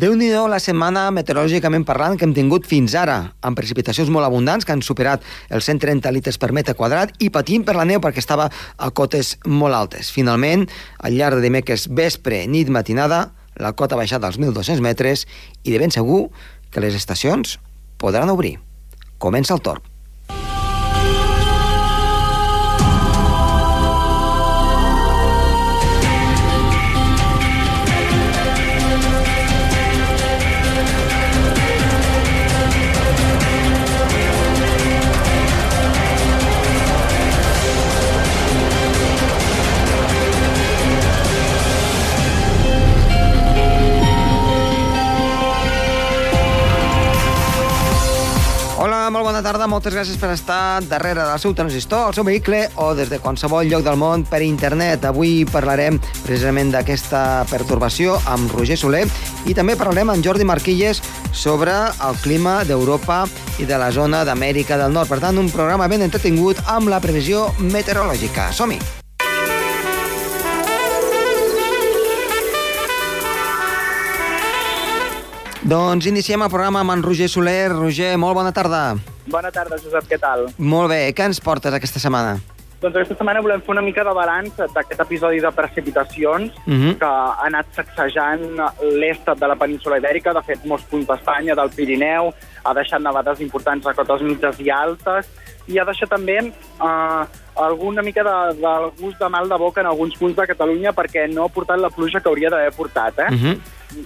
déu nhi la setmana meteorològicament parlant que hem tingut fins ara, amb precipitacions molt abundants que han superat els 130 litres per metre quadrat i patint per la neu perquè estava a cotes molt altes. Finalment, al llarg de dimecres vespre, nit, matinada, la cota ha baixat als 1.200 metres i de ben segur que les estacions podran obrir. Comença el torn. Molt bona tarda, moltes gràcies per estar darrere del seu transistor, al seu vehicle o des de qualsevol lloc del món per internet. Avui parlarem precisament d'aquesta pertorbació amb Roger Soler i també parlarem amb Jordi Marquilles sobre el clima d'Europa i de la zona d'Amèrica del Nord. Per tant, un programa ben entretingut amb la previsió meteorològica. Som-hi! Doncs iniciem el programa amb en Roger Soler. Roger, molt bona tarda. Bona tarda, Josep, què tal? Molt bé, què ens portes aquesta setmana? Doncs aquesta setmana volem fer una mica de balanç d'aquest episodi de precipitacions Uh -huh. que ha anat sacsejant l'est de la península Ibèrica, de fet, molts punts d'Espanya, del Pirineu, ha deixat nevades importants a cotes mitges i altes, i ha deixat també eh, alguna mica de, del gust de mal de boca en alguns punts de Catalunya perquè no ha portat la pluja que hauria d'haver portat, eh? Uh -huh.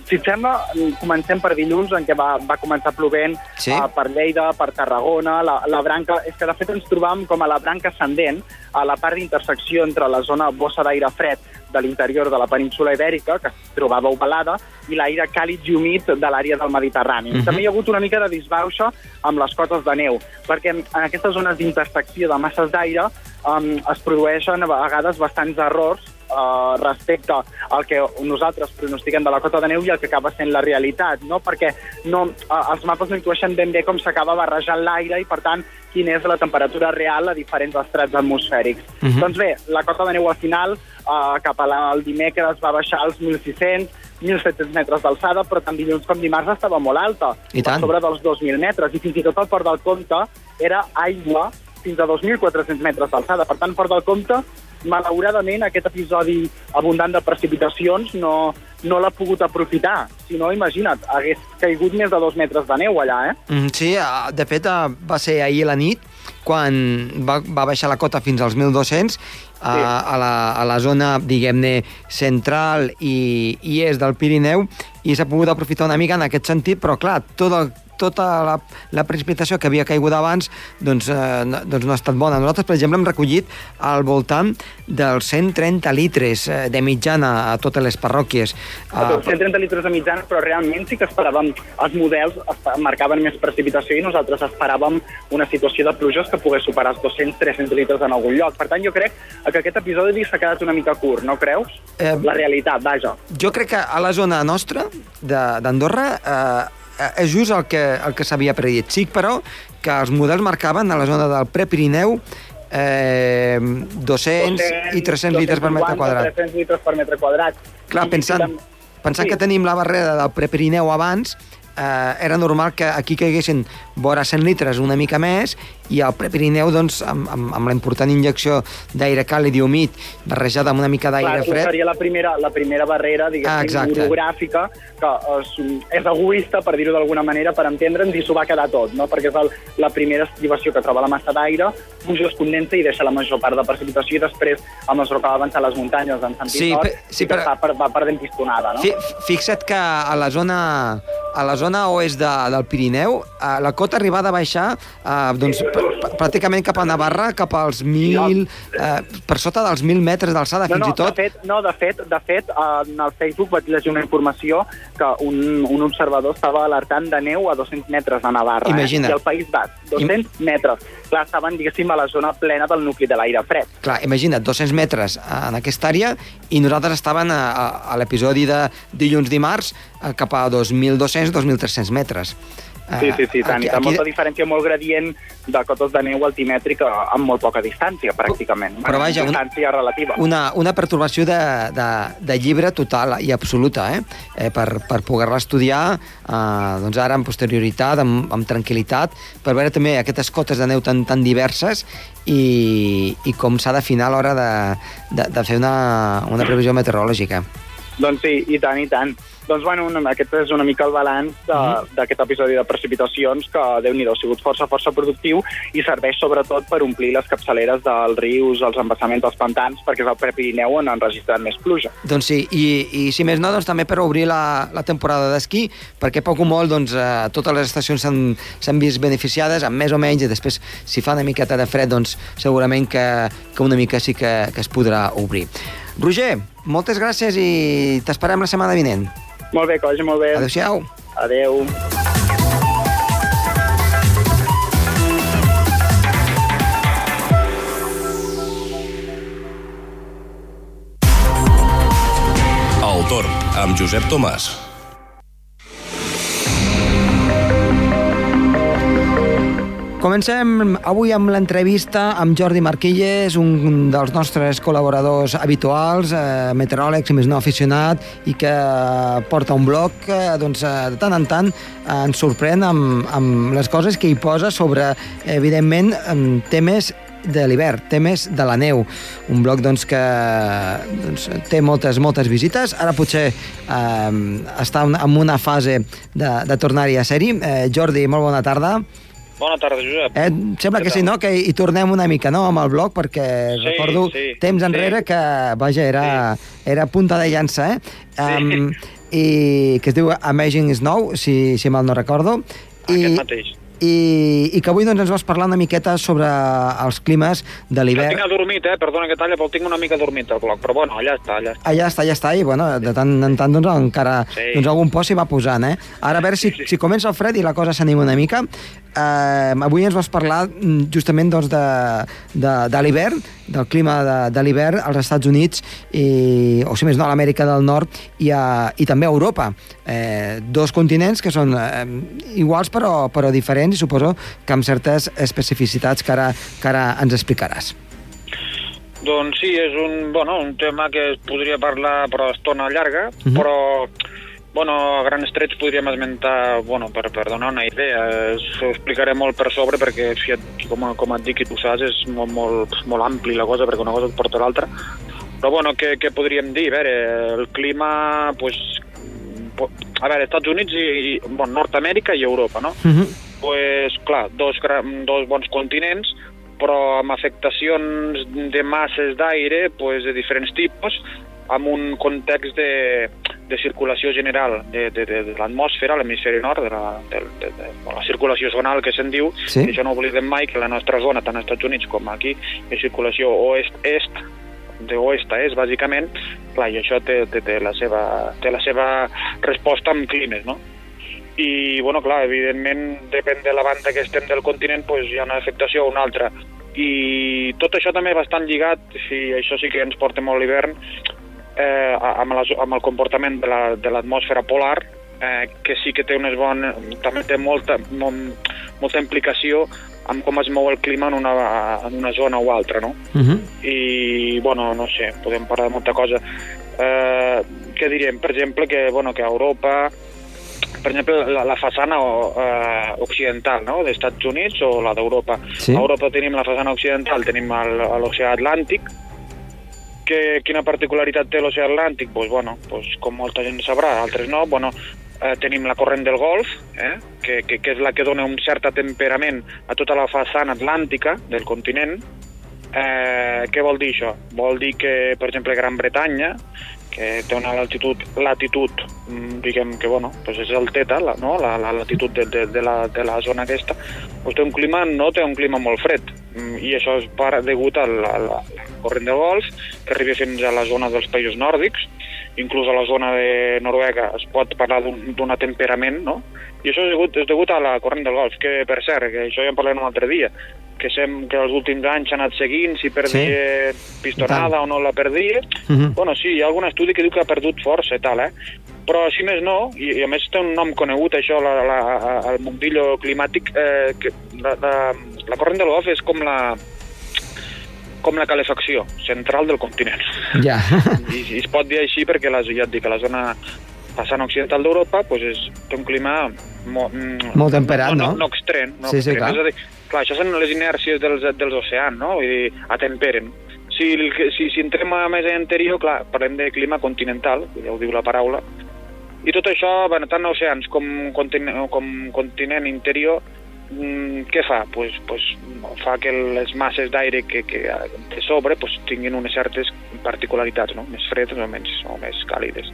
Si et sembla, comencem per dilluns, en què va, va començar plovent Sí. eh, per Lleida, per Tarragona, la, la branca... És que, de fet, ens trobàvem com a la branca ascendent, a la part d'intersecció entre la zona bossa d'aire fred de l'interior de la península Ibèrica, que es trobava ovalada, i l'aire càlid i humit de l'àrea del Mediterrani. Mhm. També hi ha hagut una mica de disbauxa amb les cotes de neu, perquè en aquestes zones d'intersecció de masses d'aire um, es produeixen a vegades bastants errors uh, respecte al que nosaltres pronostiquem de la cota de neu i el que acaba sent la realitat, no? perquè no, uh, els mapes no intueixen ben bé com s'acaba barrejant l'aire i, per tant, quina és la temperatura real a diferents estrats atmosfèrics. Mhm. Doncs bé, la cota de neu al final, uh, cap a la, el dimecres, va baixar als 1.600, 1.700 metres d'alçada, però tant dilluns com dimarts estava molt alta, I tant. per sobre dels 2.000 metres, i fins i tot el Port del Comte era aigua fins a 2.400 metres d'alçada. Per tant, Port del Comte, malauradament, aquest episodi abundant de precipitacions no, no l'ha pogut aprofitar. Si no, imagina't, hagués caigut més de dos metres de neu allà, eh? Mm, Sí, ah, de fet ah, va ser ahir a la nit quan va, va baixar la cota fins als 1.200 a, Sí. a, la, a la zona, diguem-ne, central i, i est del Pirineu i s'ha pogut aprofitar una mica en aquest sentit, però clar, tot el, tota la, la precipitació que havia caigut abans doncs, eh, no, doncs no ha estat bona. Nosaltres, per exemple, hem recollit al voltant dels 130 litres eh, de mitjana a totes les parròquies. A tots 130 litres de mitjana, però realment sí que esperàvem, els models marcaven més precipitació i nosaltres esperàvem una situació de pluges que pogués superar els 200-300 litres en algun lloc. Per tant, jo crec que aquest episodi s'ha quedat una mica curt, no creus? Eh, La realitat, vaja. Jo crec que a la zona nostra de- d'Andorra eh, és just el que, el que s'havia predit. Sí, però, que els models marcaven a la zona del Prepirineu eh, 200 i 300 litres per metre 250, quadrat. 300 litres per metre quadrat. Clar, pensant, pensant sí. que tenim la barrera del Prepirineu abans, eh, era normal que aquí caiguessin vora 100 litres una mica més i al Prepirineu, doncs, amb, amb, amb la important injecció d'aire càlid i humit barrejada amb una mica d'aire fred, seria la primera, la primera barrera, Ah, diguéssim, exacte. orogràfica, que és, és egoista, per dir-ho d'alguna manera, per entendre'ns, i s'ho va quedar tot, no? perquè és el, la primera estribació que troba la massa d'aire, puja, es condensa i deixa la major part de precipitació, i després, a mesura que va avançar les muntanyes en sentit Sí, nord, sí, però- va, per, va perdent pistonada. No? Fi, fixa't que a la zona, a la zona oest de, del Pirineu eh, la cota arribava a baixar eh, doncs, pr- pr- pràcticament cap a Navarra, cap als 1.000, eh, per sota dels 1.000 metres d'alçada, No, fins no, i tot. De fet, no, de fet, de fet, en el Facebook vaig llegir una informació que un, un observador estava alertant de neu a 200 metres de Navarra. Imagina't. Eh? I el País Basc, 200 metres. Clar, estaven, diguéssim, a la zona plena del nucli de l'aire fred. Clar, imagina't, 200 metres en aquesta àrea i nosaltres estàvem a, a, a l'episodi de dilluns-dimarts cap a 2.200-2.300 metres. Sí, sí, sí, tant. Aquí- Aquí, aquí... aquí- molta diferència, molt gradient de cotes de neu altimètrica amb molt poca distància, pràcticament. Però vaja, un- Distància relativa. una, una pertorbació de, de, de llibre total i absoluta, eh? eh per, per poder-la estudiar, eh, doncs ara amb posterioritat, amb, amb tranquil·litat, per veure també aquestes cotes de neu tan, tan diverses i, i com s'ha d'afinar a l'hora de, de, de fer una, una previsió meteorològica. Doncs sí, i tant, i tant. Doncs, bueno, una, aquest és una mica el balanç de- d'aquest episodi de precipitacions que, déu nhi ha sigut força, força productiu i serveix sobretot per omplir les capçaleres dels rius, els embassaments dels pantans, perquè és el Prepirineu on han registrat més pluja. Doncs sí, i, i si més no, doncs també per obrir la, la temporada d'esquí, perquè poc o molt doncs, eh, totes les estacions s'han vist beneficiades, amb més o menys, i després, si fa una miqueta de fred, doncs segurament que, que una mica sí que, que es podrà obrir. Roger, moltes gràcies i t'esperem la setmana vinent. Molt bé, que vagi molt bé. Adéu-siau. Adéu. El Torn, amb Josep Tomàs. Comencem avui amb l'entrevista amb Jordi Marquilles, un dels nostres col·laboradors habituals, eh, meteoròlegs i més no aficionat, i que porta un blog que doncs, eh, de tant en tant eh, ens sorprèn amb, amb les coses que hi posa sobre, evidentment, em, temes de l'hivern, temes de la neu. Un blog doncs, que doncs, té moltes, moltes visites. Ara potser eh, està en una fase de, de tornar-hi a ser-hi. Eh, Jordi, molt bona tarda. Bona tarda, Josep. Eh, sembla que sí, no? Que hi tornem una mica, no?, amb el blog, perquè Sí, recordo sí, temps sí. enrere que, vaja, era, era punta de llança, eh? Um, I que es diu Amazing Snow, si, si mal no recordo. Aquest mateix. I, I que avui doncs, ens vas parlar una miqueta sobre els climes de l'hivern. tinc adormit, eh? Perdona que talla, però tinc una mica adormit, el blog. Però bueno, allà està, allà està. Allà està, allà està, i bueno, de tant en tant doncs, encara Sí. doncs, algun post s'hi va posant, eh? Ara a veure si, Sí, sí. si comença el fred i la cosa s'anima una mica. Eh, avui ens vas parlar mm, justament doncs, de, de, de l'hivern, del clima de, de l'hivern als Estats Units, i, o si més no, a l'Amèrica del Nord i, a, i també a Europa. Eh, dos continents que són eh, iguals però, però diferents i suposo que amb certes especificitats que ara, que ara ens explicaràs. Doncs sí, és un, bueno, un tema que es podria parlar per estona llarga, Mhm. però bueno, a grans trets podríem esmentar, bueno, per, per donar una idea, es- ho explicaré molt per sobre perquè, si et, com, com et dic i tu saps, és molt, molt, molt ampli la cosa perquè una cosa et porta a l'altra. Però bueno, què, què podríem dir? A veure, el clima, pues, a veure, Estats Units i, i bueno, Nord-Amèrica i Europa, no? Uh -huh. Pues, clar, dos, gra- dos bons continents, però amb afectacions de masses d'aire pues, de diferents tipus, amb un context de, de circulació general de, de, de, de l'atmosfera l'hemisferi nord, de la, de, de, de, de la circulació zonal que se'n diu, Sí. i això no oblidem mai que la nostra zona, tant als Estats Units com aquí, és circulació oest-est, de oest a est, bàsicament, clar, i això té, té, té, la seva, té la seva resposta amb climes, no? I, bueno, clar, evidentment, depèn de la banda que estem del continent, pues, hi ha una afectació o una altra. I tot això també bastant lligat, si això sí que ens porta molt l'hivern, eh, amb, la, amb el comportament de la- de l'atmosfera la, polar, eh, que sí que té unes bones... també té molta, molt, molta implicació amb com es mou el clima en una, en una zona o altra, no? Uh -huh. i, bueno, no sé, podem parlar de molta cosa. Eh, què diríem? Per exemple, que, bueno, que a Europa, per exemple, la, la façana eh, occidental no? dels Estats Units o la d'Europa. Sí. A Europa tenim la façana occidental, tenim l'oceà Atlàntic, que, quina particularitat té l'oceà Atlàntic? Pues, bueno, pues, com molta gent sabrà, altres no, bueno, eh, tenim la corrent del Golf, eh, que, que, que és la que dona un cert temperament a tota la façana atlàntica del continent. Eh, què vol dir això? Vol dir que, per exemple, Gran Bretanya, que té una latitud, latitud mm, diguem que, bueno, pues és el teta, la, no? la, la latitud de, de, de, la, de la zona aquesta, pues té un clima, no té un clima molt fred, Mm, i això és per, degut a la, la, corrent del Golf, que arriba fins a la zona dels països nòrdics, inclús a la zona de Noruega es pot parlar d'un atemperament, no? I això és degut, és degut a la corrent del Golf, que per cert, que això ja en parlem un altre dia, que, sem, que els últims anys s'ha anat seguint si perdia pistonada o no la perdia. Mhm. Bueno, sí, hi ha algun estudi que diu que ha perdut força i tal, eh? Però, si més no, i, i a més té un nom conegut, això, la, la, el mundillo climàtic, eh, que la, la, la corrent de l'OF és com la com la calefacció central del continent. Ja. I, i es pot dir així perquè la, ja et dic, la zona passant occidental d'Europa pues és, té un clima mo, mm, Molt temperat, no? No, no extrem. No Sí, sí, extrem. clar. És a dir, clar, això són les inèrcies dels, dels oceans, no? Vull dir, atemperen. Si, que- si, si entrem a més a interior, clar, parlem de clima continental, ja ho diu la paraula, i tot això, bueno, tant oceans com, continent, com continent interior, mm, què fa? Pues, pues, fa que les masses d'aire que, que de sobre pues, tinguin unes certes particularitats, no? més fredes o, menys, o més càlides.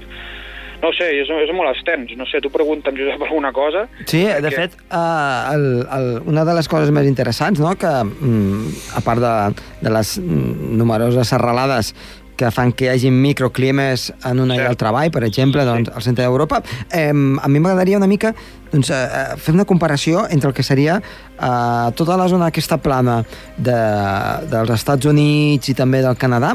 No sé, és, és molt extens. No sé, tu pregunta'm, Josep, alguna cosa. Sí, de Perquè- fet, uh, el, el, una de les coses més interessants, no?, que mm, a part de, de les mm, numeroses serralades que fan que hi hagi microclimes en una i Cert. altra vall, per exemple, doncs, al centre d'Europa, eh, a mi m'agradaria una mica doncs, eh, fer una comparació entre el que seria eh, tota la zona aquesta plana de, dels Estats Units i també del Canadà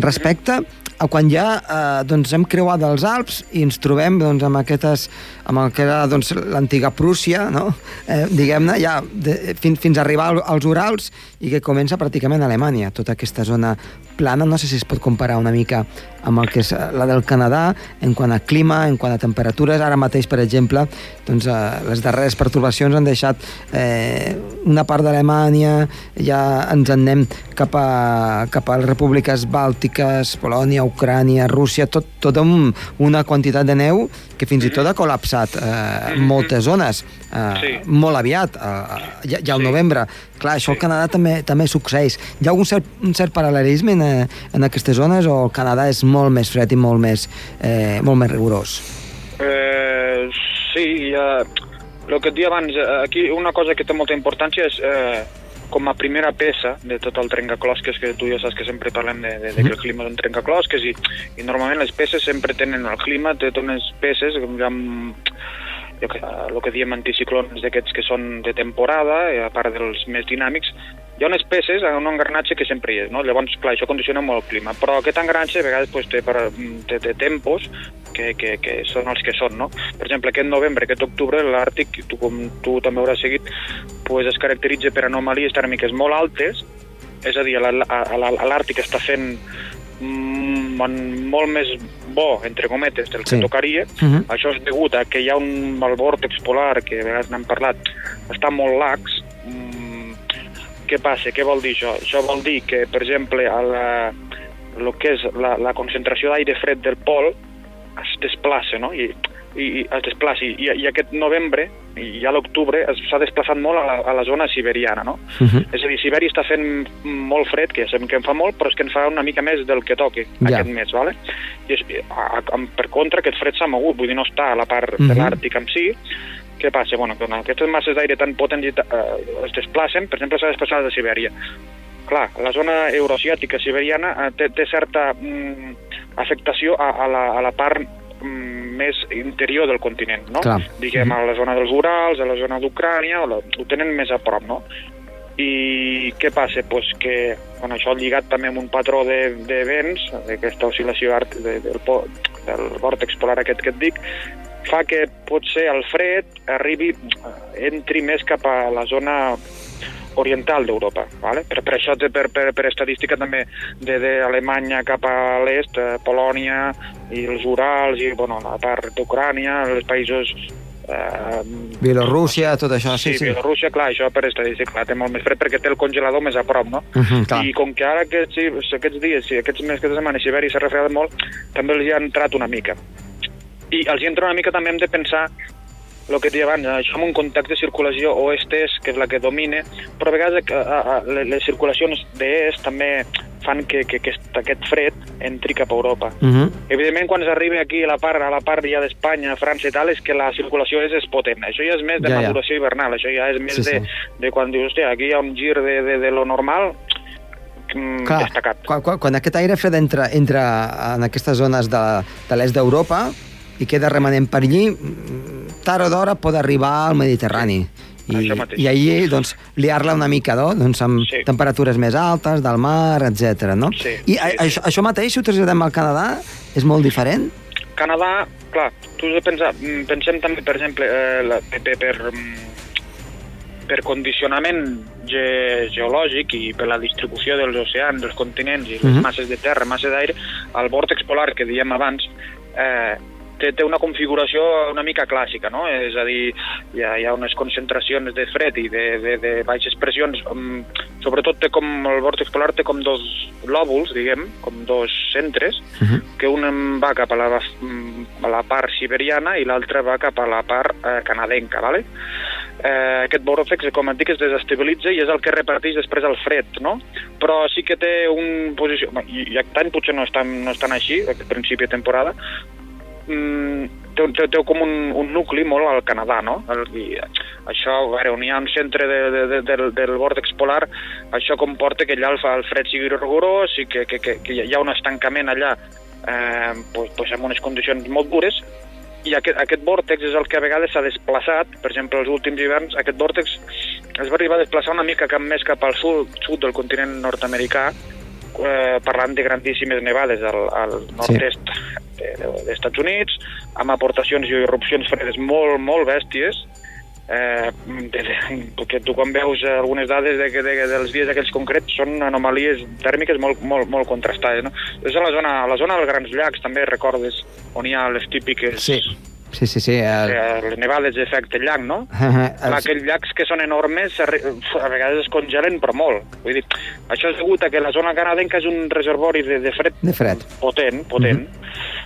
respecte a quan ja eh, doncs hem creuat els Alps i ens trobem doncs, amb, aquestes, amb el que era doncs, l'antiga Prússia, no? eh, diguem-ne, ja de, fins, fins a arribar al- als Urals i que comença pràcticament a Alemanya, tota aquesta zona plana. No sé si es pot comparar una mica amb el que és eh, la del Canadà en quant a clima, en quant a temperatures. Ara mateix, per exemple, doncs, eh, les darreres pertorbacions han deixat eh, una part d'Alemanya, ja ens en anem cap a, cap a les repúbliques bàltiques, Polònia, Ucrània, Rússia, tot, tot amb una quantitat de neu que fins i tot ha col·lapsat eh, moltes zones eh, Sí. molt aviat, eh, ja, ja al Sí. novembre. Clar, això al Canadà també també succeeix. Hi ha algun cert, un cert paral·lelisme en, eh, en aquestes zones o el Canadà és molt més fred i molt més, eh, molt més rigorós? Eh, sí, ja, el que et dia abans, eh, aquí una cosa que té molta importància és eh, com a primera peça de tot el trencaclosques, que tu ja saps que sempre parlem de, de, de que el clima és un trencaclosques i, i normalment les peces sempre tenen el clima, té unes peces amb, jo que, el que diem anticiclons d'aquests que són de temporada, a part dels més dinàmics, hi ha unes peces, un engranatge que sempre hi és, no? Llavors, clar, això condiciona molt el clima, però aquest engranatge a vegades pues, té, per, té, té tempos que, que, que són els que són, no? Per exemple, aquest novembre, aquest octubre, l'Àrtic, tu, com tu també hauràs seguit, pues, es caracteritza per anomalies tèrmiques molt altes, és a dir, l'Àrtic està fent mm, en molt més bo, entre cometes, del que Sí. tocaria. Mhm. Això és degut a que hi ha un el vòrtex polar, que a vegades n'hem parlat, està molt lax. Què passa? Què vol dir això? Això vol dir que, per exemple, a la, el que és la, la concentració d'aire fred del pol es desplaça, no? I, i, i es desplaça. I, i aquest novembre, i a l'octubre, s'ha desplaçat molt a la, a la zona siberiana, no? Mhm. És a dir, Sibèria està fent molt fred, que ja sabem que en fa molt, però és que en fa una mica més del que toque Ja. aquest mes, ¿vale? I és, a, a, per contra, aquest fred s'ha mogut, vull dir, no està a la part Mhm. de l'Àrtic en si. Què passa? Bueno, que aquestes masses d'aire tan potents eh, es desplacen, per exemple, s'ha desplaçat de Sibèria. Clar, la zona euroasiàtica siberiana eh, té, té certa mm, afectació a, a, la, a la part mm, més interior del continent, no? Clar. Diguem, a la zona dels Urals, a la zona d'Ucrània, ho tenen més a prop, no? I què passa? Pues que bueno, això lligat també amb un patró de, de vents, d'aquesta oscil·lació art de, del, del vòrtex polar aquest que et dic, fa que potser el fred arribi, entri més cap a la zona oriental d'Europa. ¿vale? Per, per això, per, per, per estadística també, de, de Alemanya cap a l'est, eh, Polònia i els Urals i bueno, la part d'Ucrània, els països eh, Bielorússia, tot això, sí, sí, sí. Bielorússia, clar, això per estadística, clar, té molt més fred perquè té el congelador més a prop, no? Mhm, clar. I com que ara aquests, sí, aquests dies, sí, aquests mesos, aquesta setmana, Sibèria s'ha refredat molt, també els hi ha entrat una mica. I els hi entra una mica també hem de pensar el que deia abans, això amb un context de circulació oest-est, que és la que domina, però a vegades eh, eh, les, les circulacions d'est també fan que, que, que aquest, fred entri cap a Europa. Mhm. Evidentment, quan s'arribi aquí a la part, a la part ja d'Espanya, França i tal, és que la circulació és, és potent. Això ja és més de Ja, ja. maduració hivernal, això ja és més Sí, de, sí. de quan dius, hòstia, aquí hi ha un gir de, de, de lo normal mm, Clar, destacat. quan, quan, quan aquest aire fred entra, entra en aquestes zones de, de l'est d'Europa i queda remanent per allí, tard o d'hora pot arribar al Mediterrani. I. I allí, doncs, liar-la una mica, no? Doncs amb Sí. temperatures més altes, del mar, etc. no? Sí, I a. Això, això mateix, si ho traslladem al Canadà, és molt diferent? Canadà, clar, tu has de pensar, mm, pensem també, per exemple, eh, la, per, per, per, mm, per condicionament ge, geològic i per la distribució dels oceans, dels continents i les Mhm. masses de terra, masses d'aire, el vòrtex polar que diem abans eh, té, té una configuració una mica clàssica, no? És a dir, hi ha, hi ha unes concentracions de fred i de, de, de baixes pressions, um, sobretot té com, el vòrtex polar té com dos lòbuls, diguem, com dos centres, Uh -huh. que un va cap a la, mm, a la part siberiana i l'altre va cap a la part eh, canadenca, ¿vale? Eh, aquest vòrtex, com et dic, es desestabilitza i és el que reparteix després el fred, no? Però sí que té un posició... I, i any potser no és tan, no és tan així, a principi de temporada, mm, té, té, té com un, un nucli molt al Canadà, no? El, i això, a veure, on hi ha un centre de, de, de, del, del vòrtex polar, això comporta que allà el, el fred sigui rigorós i que, que, que, que hi ha un estancament allà eh, pues, pues amb unes condicions molt dures i aquest, aquest vòrtex és el que a vegades s'ha desplaçat, per exemple, els últims hiverns, aquest vòrtex es va arribar a desplaçar una mica cap més cap al sud, sud del continent nord-americà, eh, parlant de grandíssimes nevades al, al nord-est de- de- dels Estats Units, amb aportacions i irrupcions fredes molt, molt bèsties, eh, de, de, perquè tu quan veus algunes dades de, que- de, dels dies aquells concrets són anomalies tèrmiques molt, molt, molt contrastades. No? És a la zona, a la zona dels Grans Llacs, també recordes, on hi ha les típiques Sí, sí, sí. sí el... eh, les nevades d'efecte llac, no? el... Clar, aquells llacs que són enormes a vegades es congelen, però molt. Vull dir, això és degut a que la zona canadenca és un reservori de, de fred De fred. potent, potent,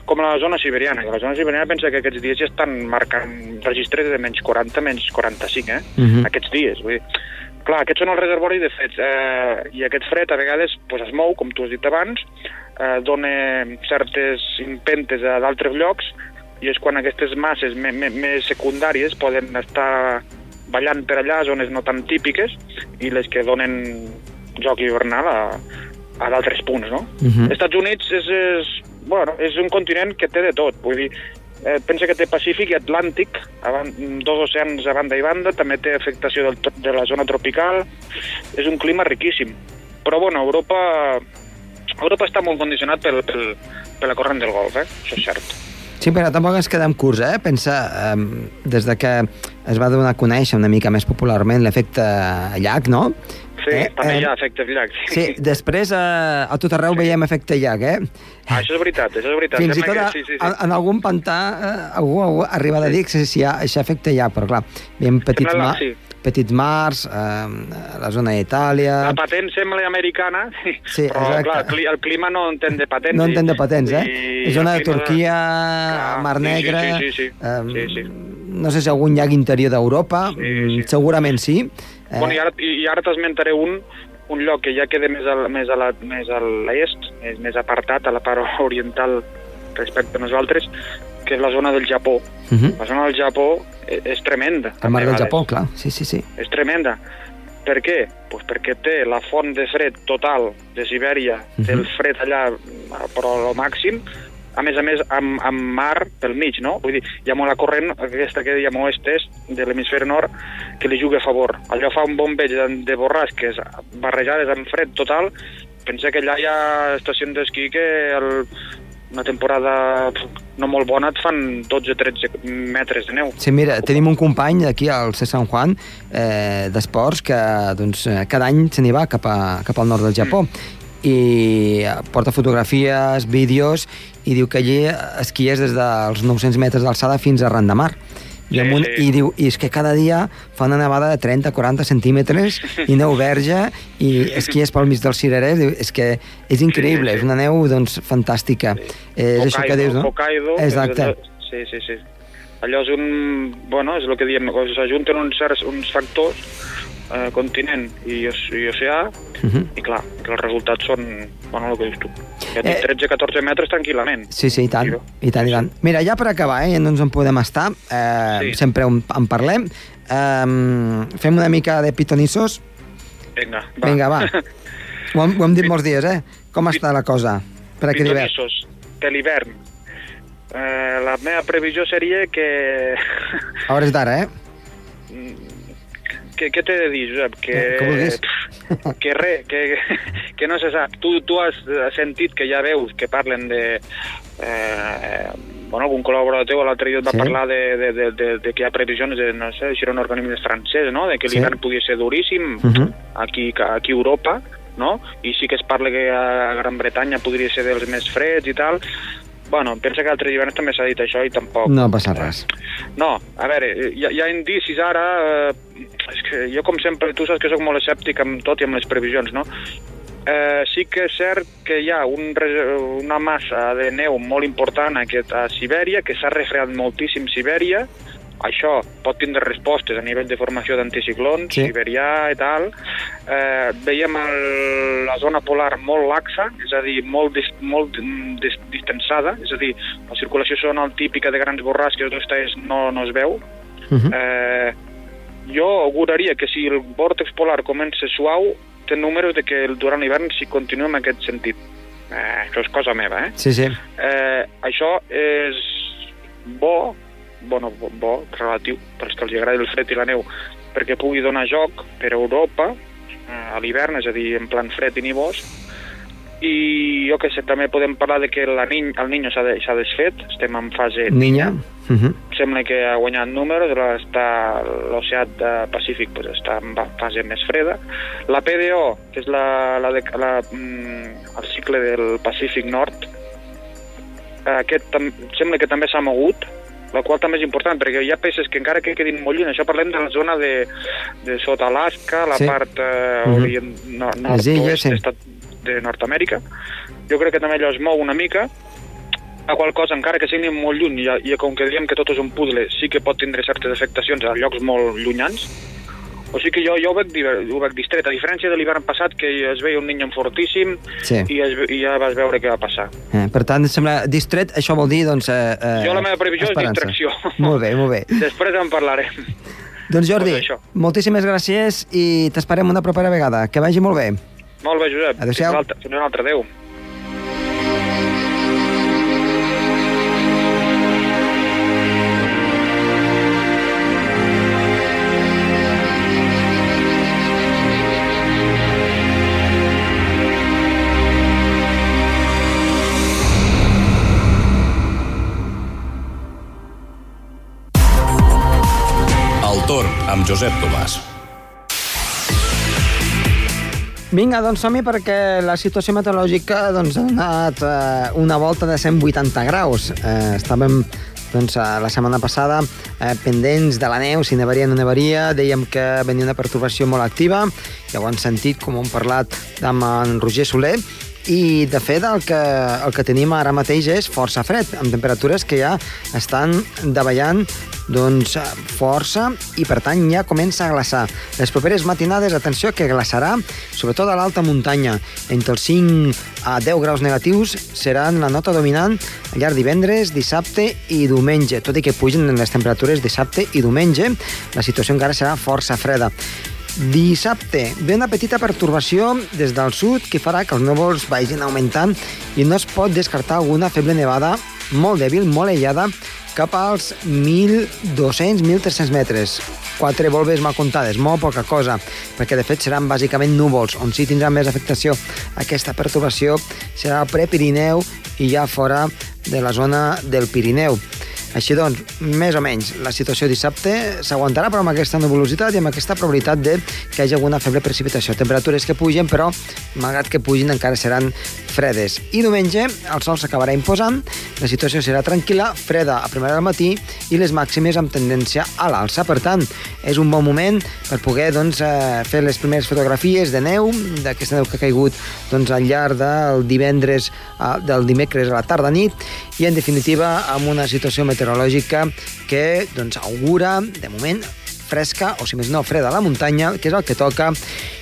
com la zona siberiana. La zona siberiana pensa que aquests dies ja estan marcant registres de menys 40, menys 45, eh? Mhm. Aquests dies, vull dir. Clar, aquests són els reservoris de freds, eh, i aquest fred a vegades pues, es mou, com tu has dit abans, eh, dona certes impentes a d'altres llocs, i és quan aquestes masses me, me, més secundàries poden estar ballant per allà, zones no tan típiques, i les que donen joc hivernal a, a d'altres punts, no? Mhm. Estats Units és, és, bueno, és un continent que té de tot, vull dir, eh, pensa que té Pacífic i Atlàntic, dos oceans a banda i banda, també té afectació del, de la zona tropical, és un clima riquíssim. Però, bueno, Europa, Europa està molt condicionat pel, pel, per la corrent del Golf, eh? això és cert. Sí, però tampoc ens quedem curts, eh? Pensa, eh, des de que es va donar a conèixer una mica més popularment l'efecte llac, no? Sí, Eh, eh, també eh, hi ha efectes llacs. Sí, després eh, a tot arreu veiem efecte llac, eh? Ah, això és veritat, això és veritat. Fins i tot a, que, sí, sí, sí. en, en algun pantà eh, algú, algú arriba a dir que si hi ha efecte llac, però clar, veiem petits, Sembla ma la- sí. Petits mars, eh, la zona d'Itàlia... La patent sembla americana, Sí, però exacte. clar, el cli- el clima no entén de patents. No entén de patents, eh? I Zona de Turquia, Clar, Mar sí, sí, Negra... sí, sí, sí. em, Sí, sí. No sé si algun llac interior d'Europa, Sí, mm, sí. segurament sí. Eh, Bueno, i ara, i ara t'esmentaré un, un lloc que ja queda més, al, més, a la, més més, més apartat, a la part oriental respecte a nosaltres, que és la zona del Japó. uh -huh. La zona del Japó és, és tremenda. El mar del. Japó, clar. Sí, sí, sí. És tremenda. Per què? Pues perquè té la font de fred total de Sibèria, Mhm. té el fred allà, però al màxim, a més a més amb, amb mar pel mig, no? Vull dir, hi ha molt la corrent, aquesta que dèiem oest-est, de l'hemisferi nord, que li juga a favor. Allò fa un bombeig de, de borrasques barrejades amb fred total. Pensa que allà hi ha estacions d'esquí que el, una temporada no molt bona et fan 12-13 metres de neu. Sí, mira, tenim un company aquí al C. San Juan eh, d'esports que doncs, cada any se n'hi va cap, a, cap al nord del Japó i porta fotografies, vídeos i diu que allí esquies des dels 900 metres d'alçada fins a ran de mar. I, Sí, amunt, sí. I diu, i és que cada dia fa una nevada de 30-40 centímetres i neu verge i esquies pel mig dels cirerers. Diu, és que és increïble, Sí, sí, sí. és una neu doncs, fantàstica. Eh, és això que dius, no? Hokkaido. Exacte. Sí, sí, sí. Allò és un... Bueno, és el que diem, s'ajunten uns certs uns factors, eh, continent i, i oceà, Uh -huh. i clar, que els resultats són, bueno, el que dius tu. Ja dic, Eh. 13-14 metres tranquil·lament. Sí, sí, i tant, Mira. i tant, i tant. Mira, ja per acabar, eh, no ens en podem estar, eh, Sí. sempre en, en parlem, eh, fem una mica de pitonissos. Vinga, va. Vinga, va. Ho hem, ho hem dit molts dies, eh? Com està la cosa per aquest hivern? Pitonissos, per l'hivern. Eh, la meva previsió seria que... A hores d'ara, eh? Que què t'he de dir, Josep? Que, Eh, que pff, que res, que, que no se sap. Tu, tu has sentit que ja veus que parlen de, eh, bueno, algun col·laborador teu l'altre dia et va Sí. parlar de, de, de, de, de que hi ha previsions de, no sé, si era un organisme francès, no?, de que Sí. l'hivern podia ser duríssim Mhm. aquí, aquí a Europa, no?, i sí que es parla que a Gran Bretanya podria ser dels més freds i tal. Bueno, pensa que altres hiverns també s'ha dit això i tampoc... No passa res. No, a veure, hi hi ha indicis ara... Eh, és que jo, com sempre, tu saps que sóc molt escèptic amb tot i amb les previsions, no? Eh, sí que és cert que hi ha un, una massa de neu molt important aquest, a Sibèria, que s'ha refredat moltíssim Sibèria, això pot tindre respostes a nivell de formació d'anticiclons, Sí. siberià i tal. Eh, veiem el, la zona polar molt laxa, és a dir, molt, dis, molt dis, distensada, és a dir, la circulació sonal típica de grans borrasques d'oest no, no es veu. Uh -huh. Eh, jo auguraria que si el vòrtex polar comença suau, té números de que durant l'hivern si continua en aquest sentit. Eh, això és cosa meva, eh? Sí, sí. Eh, això és bo, bueno, bo, bo, relatiu, pels que els agrada el fred i la neu, perquè pugui donar joc per a Europa eh, a l'hivern, és a dir, en plan fred i nivós, i jo que sé, també podem parlar de que la nin, el Niño s'ha de, desfet, estem en fase Niña. Uh -huh. sembla que ha guanyat números, està l'oceà Pacífic pues, està en fase més freda. La PDO, que és la, la, de, la, mm, el cicle del Pacífic Nord, eh, aquest tam, sembla que també s'ha mogut, la qual també és important, perquè hi ha peces que encara que quedin molt lluny, això parlem de la zona de, de sota Alaska, la Sí. part eh, Mhm. orient, no, illes, nord-oest sí. de Nord-Amèrica. Jo crec que també allò es mou una mica, a qual cosa, encara que sigui molt lluny, i, i com que diem que tot és un puzzle, sí que pot tindre certes afectacions a llocs molt llunyans, o sigui que jo, jo ho, veig, diver- ho veig distret, a diferència de l'hivern passat, que es veia un niño fortíssim Sí. i, es, i ja vas veure què va passar. Eh, per tant, em sembla distret, això vol dir, doncs... Eh, eh, Jo la meva previsió és esperança. distracció. Molt bé, molt bé. Després en parlarem. Doncs Jordi, Pues això. moltíssimes gràcies i t'esperem una propera vegada. Que vagi molt bé. Molt bé, Josep. Adéu-siau. Fins una altra. Adéu. Amb Josep Tomàs. Vinga, doncs som-hi perquè la situació meteorològica doncs, ha donat eh, una volta de 180 graus. Eh, estàvem doncs, eh, la setmana passada eh, pendents de la neu, si nevaria o no nevaria, dèiem que venia una perturbació molt activa, ja ho han sentit, com hem parlat amb en Roger Soler, i de fet el que, el que tenim ara mateix és força fred, amb temperatures que ja estan davallant doncs, eh, força i per tant ja comença a glaçar. Les properes matinades, atenció, que glaçarà sobretot a l'alta muntanya. Entre els 5 a 10 graus negatius seran la nota dominant al llarg divendres, dissabte i diumenge. Tot i que pugen les temperatures dissabte i diumenge, la situació encara serà força freda. Dissabte ve una petita pertorbació des del sud que farà que els núvols vagin augmentant i no es pot descartar alguna feble nevada molt dèbil, molt aïllada, cap als 1.200-1.300 metres. Quatre volves mal comptades, molt poca cosa, perquè de fet seran bàsicament núvols, on sí tindrà més afectació aquesta pertorbació serà al Prepirineu i ja fora de la zona del Pirineu. Així doncs, més o menys, la situació dissabte s'aguantarà, però amb aquesta nuvolositat i amb aquesta probabilitat de que hi hagi alguna feble precipitació. Temperatures que pugen, però, malgrat que pugin, encara seran fredes. I diumenge el sol s'acabarà imposant, la situació serà tranquil·la, freda a primera del matí i les màximes amb tendència a l'alça. Per tant, és un bon moment per poder doncs, eh, fer les primeres fotografies de neu, d'aquesta neu que ha caigut doncs, al llarg del divendres, eh, del dimecres a la tarda-nit, i en definitiva amb una situació meteorològica que doncs, augura, de moment, fresca, o si més no, freda a la muntanya, que és el que toca,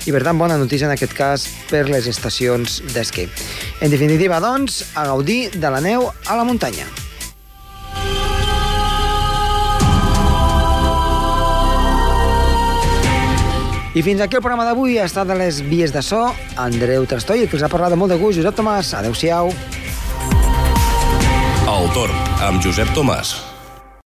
i per tant, bona notícia en aquest cas per les estacions d'esquí. En definitiva, doncs, a gaudir de la neu a la muntanya. I fins aquí el programa d'avui ha estat de les vies de so, Andreu Trastoi, que us ha parlat de molt de gust, Josep Tomàs. Adéu-siau. El torn amb Josep Tomàs.